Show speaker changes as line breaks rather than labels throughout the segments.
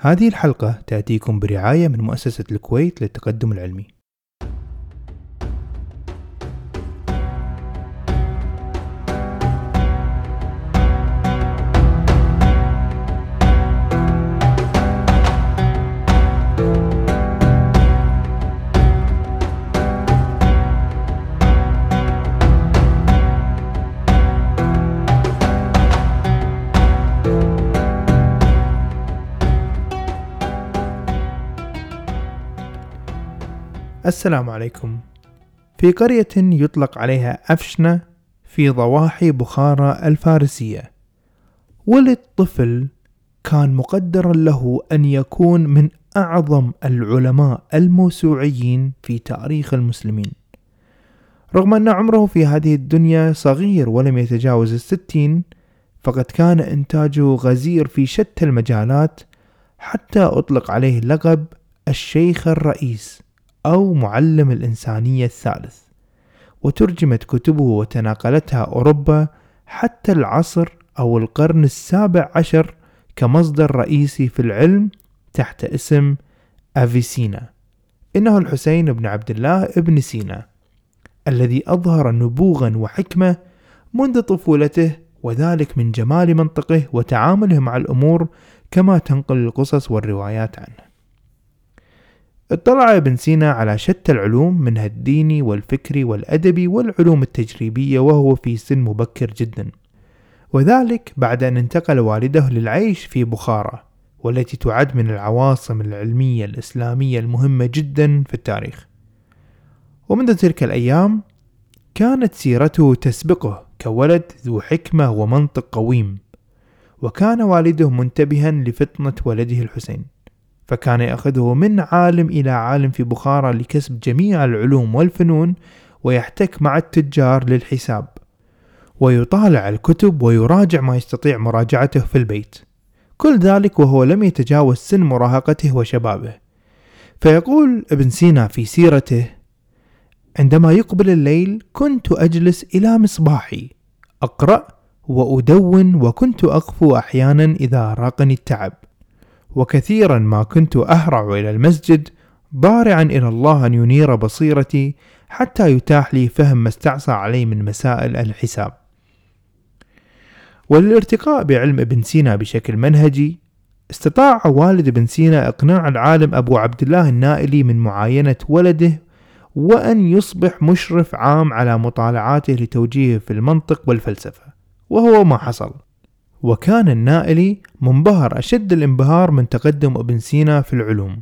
هذه الحلقة تأتيكم برعاية من مؤسسة الكويت للتقدم العلمي. السلام عليكم. في قرية يطلق عليها أفشنة في ضواحي بخارى الفارسية. ولد طفل كان مقدرا له أن يكون من أعظم العلماء الموسوعيين في تاريخ المسلمين. رغم أن عمره في هذه الدنيا صغير ولم يتجاوز الستين فقد كان إنتاجه غزير في شتى المجالات حتى أطلق عليه لقب الشيخ الرئيس. أو معلم الإنسانية الثالث وترجمت كتبه وتناقلتها أوروبا حتى العصر أو القرن السابع عشر كمصدر رئيسي في العلم تحت اسم أفيسينا إنه الحسين بن عبد الله ابن سينا الذي أظهر نبوغا وحكمة منذ طفولته وذلك من جمال منطقه وتعامله مع الأمور كما تنقل القصص والروايات عنه. اطلع ابن سينا على شتى العلوم منها الديني والفكري والأدبي والعلوم التجريبية وهو في سن مبكر جدا. وذلك بعد أن انتقل والده للعيش في بخارى والتي تعد من العواصم العلمية الإسلامية المهمة جدا في التاريخ. ومنذ تلك الأيام كانت سيرته تسبقه كولد ذو حكمة ومنطق قويم وكان والده منتبها لفطنة ولده الحسين. فكان يأخذه من عالم إلى عالم في بخارى لكسب جميع العلوم والفنون ويحتك مع التجار للحساب. ويطالع الكتب ويراجع ما يستطيع مراجعته في البيت. كل ذلك وهو لم يتجاوز سن مراهقته وشبابه. فيقول ابن سينا في سيرته عندما يقبل الليل كنت أجلس إلى مصباحي أقرأ وأدون وكنت أقفو أحيانا إذا راقني التعب. وكثيرا ما كنت أهرع إلى المسجد ضارعا إلى الله أن ينير بصيرتي حتى يتاح لي فهم ما استعصى علي من مسائل الحساب. وللارتقاء بعلم ابن سينا بشكل منهجي استطاع والد ابن سينا إقناع العالم أبو عبد الله النائلي من معاينة ولده وأن يصبح مشرف عام على مطالعاته لتوجيهه في المنطق والفلسفة وهو ما حصل. وكان النائلي منبهر أشد الانبهار من تقدم ابن سينا في العلوم.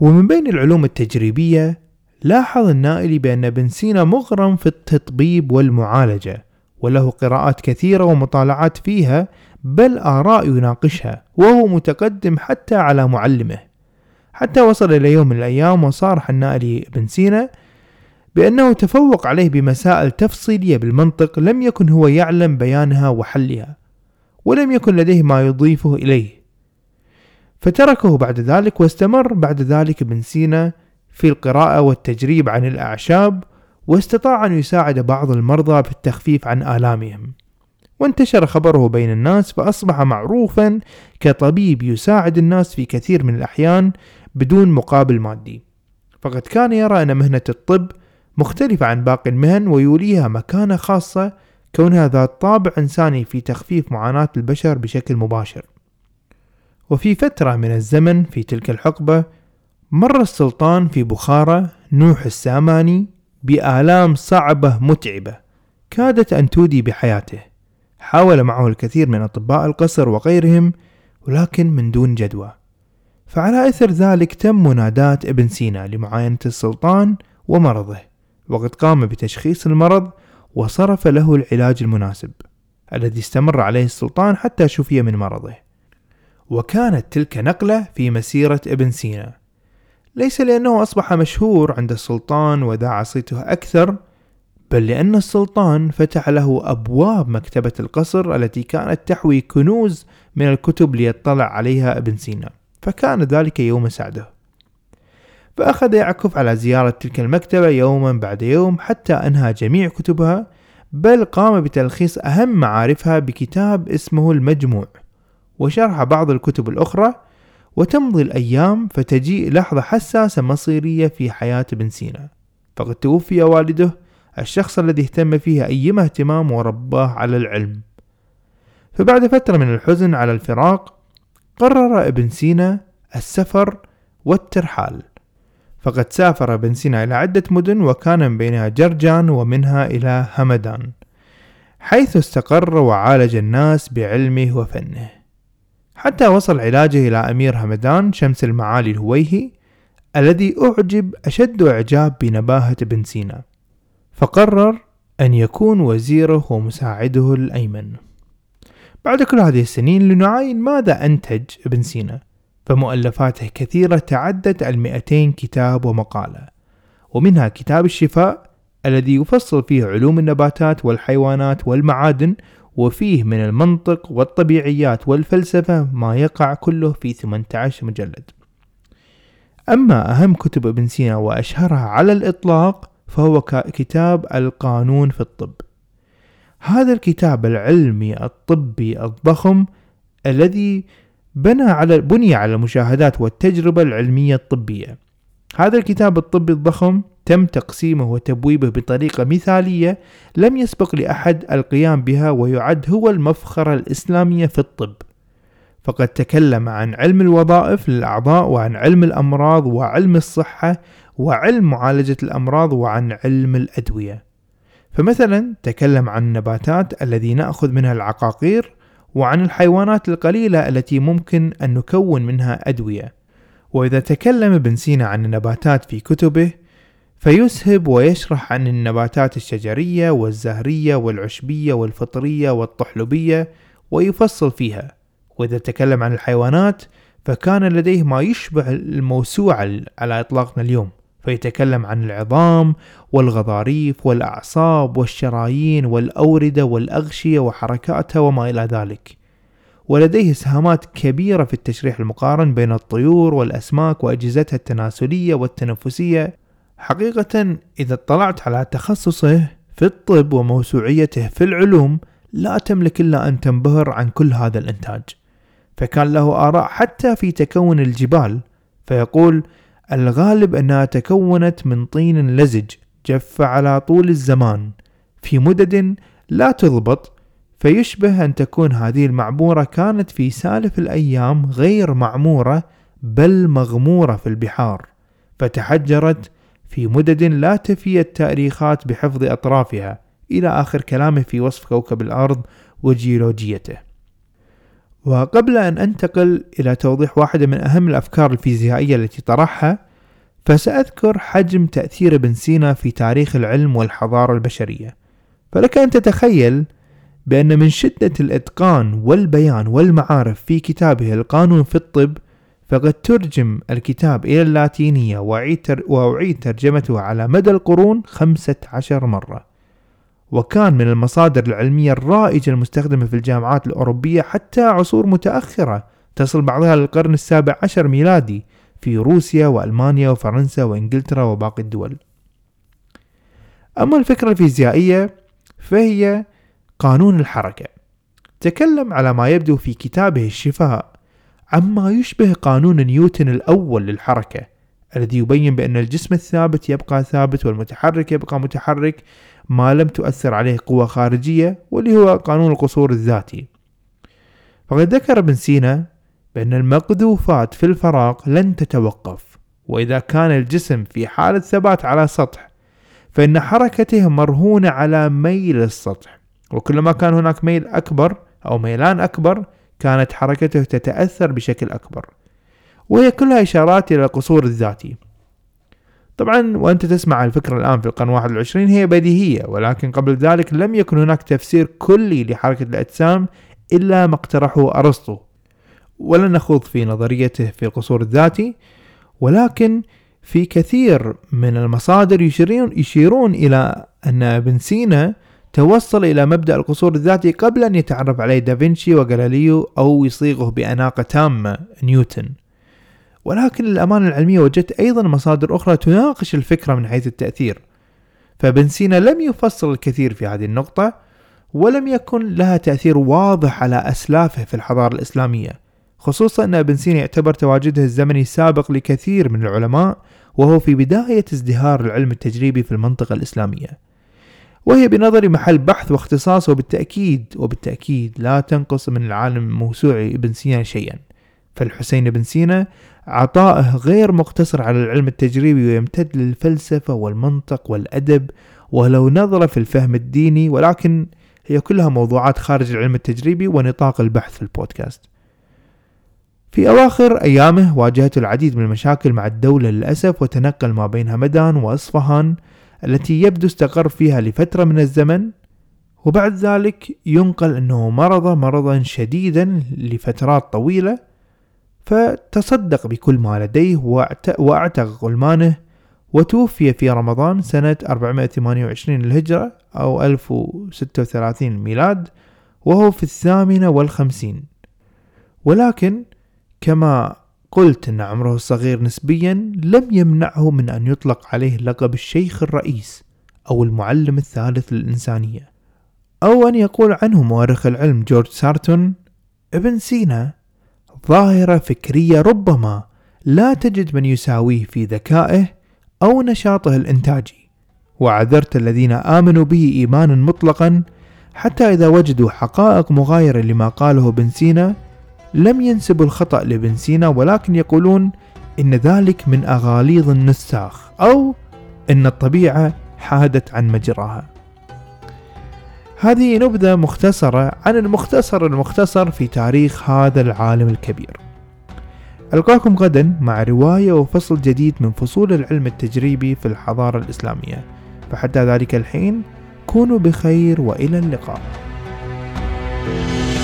ومن بين العلوم التجريبية لاحظ النائلي بأن ابن سينا مغرم في التطبيب والمعالجة وله قراءات كثيرة ومطالعات فيها بل آراء يناقشها وهو متقدم حتى على معلمه. حتى وصل إلى يوم من الأيام وصارح النائلي ابن سينا بأنه تفوق عليه بمسائل تفصيلية بالمنطق لم يكن هو يعلم بيانها وحلها. ولم يكن لديه ما يضيفه إليه. فتركه بعد ذلك واستمر بعد ذلك ابن سينا في القراءة والتجريب عن الأعشاب واستطاع أن يساعد بعض المرضى في التخفيف عن آلامهم. وانتشر خبره بين الناس فأصبح معروفا كطبيب يساعد الناس في كثير من الأحيان بدون مقابل مادي. فقد كان يرى أن مهنة الطب مختلفة عن باقي المهن ويوليها مكانة خاصة كونها ذات طابع إنساني في تخفيف معاناة البشر بشكل مباشر. وفي فترة من الزمن في تلك الحقبة مر السلطان في بخارى نوح الساماني بآلام صعبة متعبة كادت أن تودي بحياته. حاول معه الكثير من أطباء القصر وغيرهم ولكن من دون جدوى. فعلى إثر ذلك تم مناداة ابن سينا لمعاينة السلطان ومرضه وقد قام بتشخيص المرض وصرف له العلاج المناسب الذي استمر عليه السلطان حتى شفي من مرضه. وكانت تلك نقلة في مسيرة ابن سينا. ليس لأنه أصبح مشهور عند السلطان وذاع صيته أكثر بل لأن السلطان فتح له أبواب مكتبة القصر التي كانت تحوي كنوز من الكتب ليطلع عليها ابن سينا فكان ذلك يوم سعده. فأخذ يعكف على زيارة تلك المكتبة يوما بعد يوم حتى أنهى جميع كتبها بل قام بتلخيص أهم معارفها بكتاب اسمه المجموع وشرح بعض الكتب الأخرى وتمضي الأيام فتجيء لحظة حساسة مصيرية في حياة ابن سينا. فقد توفي والده الشخص الذي اهتم فيه أيما اهتمام ورباه على العلم. فبعد فترة من الحزن على الفراق قرر ابن سينا السفر والترحال. فقد سافر ابن سينا إلى عدة مدن وكان من بينها جرجان ومنها إلى همدان حيث استقر وعالج الناس بعلمه وفنه. حتى وصل علاجه إلى أمير همدان شمس المعالي الهويهي الذي أعجب أشد إعجاب بنباهة ابن سينا فقرر أن يكون وزيره ومساعده الأيمن. بعد كل هذه السنين لنعاين ماذا أنتج ابن سينا فمؤلفاته كثيرة تعدت المئتين كتاب ومقالة. ومنها كتاب الشفاء الذي يفصل فيه علوم النباتات والحيوانات والمعادن وفيه من المنطق والطبيعيات والفلسفة ما يقع كله في 18 مجلد. أما أهم كتب ابن سينا وأشهرها على الإطلاق فهو كتاب القانون في الطب. هذا الكتاب العلمي الطبي الضخم الذي بنى على بني على المشاهدات والتجربة العلمية الطبية. هذا الكتاب الطبي الضخم تم تقسيمه وتبويبه بطريقة مثالية لم يسبق لأحد القيام بها ويعد هو المفخرة الإسلامية في الطب. فقد تكلم عن علم الوظائف للأعضاء وعن علم الأمراض وعلم الصحة وعلم معالجة الأمراض وعن علم الأدوية. فمثلا تكلم عن النباتات الذي نأخذ منها العقاقير وعن الحيوانات القليلة التي ممكن أن نكون منها أدوية. وإذا تكلم ابن سينا عن النباتات في كتبه فيسهب ويشرح عن النباتات الشجرية والزهرية والعشبية والفطرية والطحلبية ويفصل فيها. وإذا تكلم عن الحيوانات فكان لديه ما يشبه الموسوعة على إطلاقنا اليوم. فيتكلم عن العظام والغضاريف والأعصاب والشرايين والأوردة والأغشية وحركاتها وما إلى ذلك. ولديه إسهامات كبيرة في التشريح المقارن بين الطيور والأسماك وأجهزتها التناسلية والتنفسية. حقيقة إذا اطلعت على تخصصه في الطب وموسوعيته في العلوم لا تملك إلا أن تنبهر عن كل هذا الإنتاج. فكان له آراء حتى في تكون الجبال. فيقول الغالب أنها تكونت من طين لزج جف على طول الزمان. في مدد لا تضبط فيشبه أن تكون هذه المعمورة كانت في سالف الأيام غير معمورة بل مغمورة في البحار. فتحجرت في مدد لا تفي التاريخات بحفظ أطرافها. إلى آخر كلامه في وصف كوكب الأرض وجيولوجيته. وقبل أن أنتقل إلى توضيح واحدة من أهم الأفكار الفيزيائية التي طرحها فسأذكر حجم تأثير ابن سينا في تاريخ العلم والحضارة البشرية. فلك أن تتخيل بأن من شدة الإتقان والبيان والمعارف في كتابه القانون في الطب فقد ترجم الكتاب إلى اللاتينية وأعيد ترجمته على مدى القرون خمسة عشر مرة. وكان من المصادر العلمية الرائجة المستخدمة في الجامعات الأوروبية حتى عصور متأخرة تصل بعضها للقرن السابع عشر ميلادي في روسيا وألمانيا وفرنسا وإنجلترا وباقي الدول. أما الفكرة الفيزيائية فهي قانون الحركة. تكلم على ما يبدو في كتابه الشفاء عما يشبه قانون نيوتن الأول للحركة الذي يبين بأن الجسم الثابت يبقى ثابت والمتحرك يبقى متحرك ما لم تؤثر عليه قوة خارجية واللي هو قانون القصور الذاتي. فقد ذكر ابن سينا بأن المقذوفات في الفراغ لن تتوقف وإذا كان الجسم في حالة ثبات على سطح فإن حركته مرهونة على ميل السطح. وكلما كان هناك ميل أكبر أو ميلان أكبر كانت حركته تتأثر بشكل أكبر. وهي كلها إشارات إلى القصور الذاتي. طبعا وأنت تسمع الفكرة الآن في القرن 21 هي بديهية ولكن قبل ذلك لم يكن هناك تفسير كلي لحركة الأجسام إلا ما اقترحه أرسطو. ولن نخوض في نظريته في القصور الذاتي ولكن في كثير من المصادر يشيرون, يشيرون إلى أن ابن سينا توصل إلى مبدأ القصور الذاتي قبل أن يتعرف عليه دافنشي وغاليليو أو يصيغه بأناقة تامة نيوتن. ولكن للأمانة العلمية وجدت أيضا مصادر أخرى تناقش الفكرة من حيث التأثير. فابن سينا لم يفصل الكثير في هذه النقطة ولم يكن لها تأثير واضح على أسلافه في الحضارة الإسلامية. خصوصا أن ابن سينا يعتبر تواجده الزمني سابق لكثير من العلماء وهو في بداية ازدهار العلم التجريبي في المنطقة الإسلامية. وهي بنظري محل بحث واختصاص وبالتأكيد وبالتأكيد لا تنقص من العالم الموسوعي ابن سينا شيئا. فالحسين بن سينا عطائه غير مقتصر على العلم التجريبي ويمتد للفلسفة والمنطق والأدب ولو نظرة في الفهم الديني ولكن هي كلها موضوعات خارج العلم التجريبي ونطاق البحث في البودكاست. في أواخر أيامه واجهته العديد من المشاكل مع الدولة للأسف وتنقل ما بين همدان وأصفهان التي يبدو استقر فيها لفترة من الزمن وبعد ذلك ينقل أنه مرض مرضا شديدا لفترات طويلة فتصدق بكل ما لديه وأعتق غلمانه وتوفي في رمضان سنة 428 الهجرة أو 1036 الميلاد وهو في الثامنة والخمسين. ولكن كما قلت أن عمره الصغير نسبيا لم يمنعه من أن يطلق عليه لقب الشيخ الرئيس أو المعلم الثالث للإنسانية أو أن يقول عنه مؤرخ العلم جورج سارتون ابن سينا ظاهرة فكرية ربما لا تجد من يساويه في ذكائه أو نشاطه الإنتاجي وعذرت الذين آمنوا به إيمانا مطلقا حتى إذا وجدوا حقائق مغايرة لما قاله ابن سينا لم ينسبوا الخطأ لابن سينا ولكن يقولون إن ذلك من أغاليظ النساخ أو إن الطبيعة حادت عن مجراها. هذه نبذة مختصرة عن المختصر المختصر في تاريخ هذا العالم الكبير. ألقاكم غدا مع رواية وفصل جديد من فصول العلم التجريبي في الحضارة الإسلامية. فحتى ذلك الحين كونوا بخير وإلى اللقاء. thank you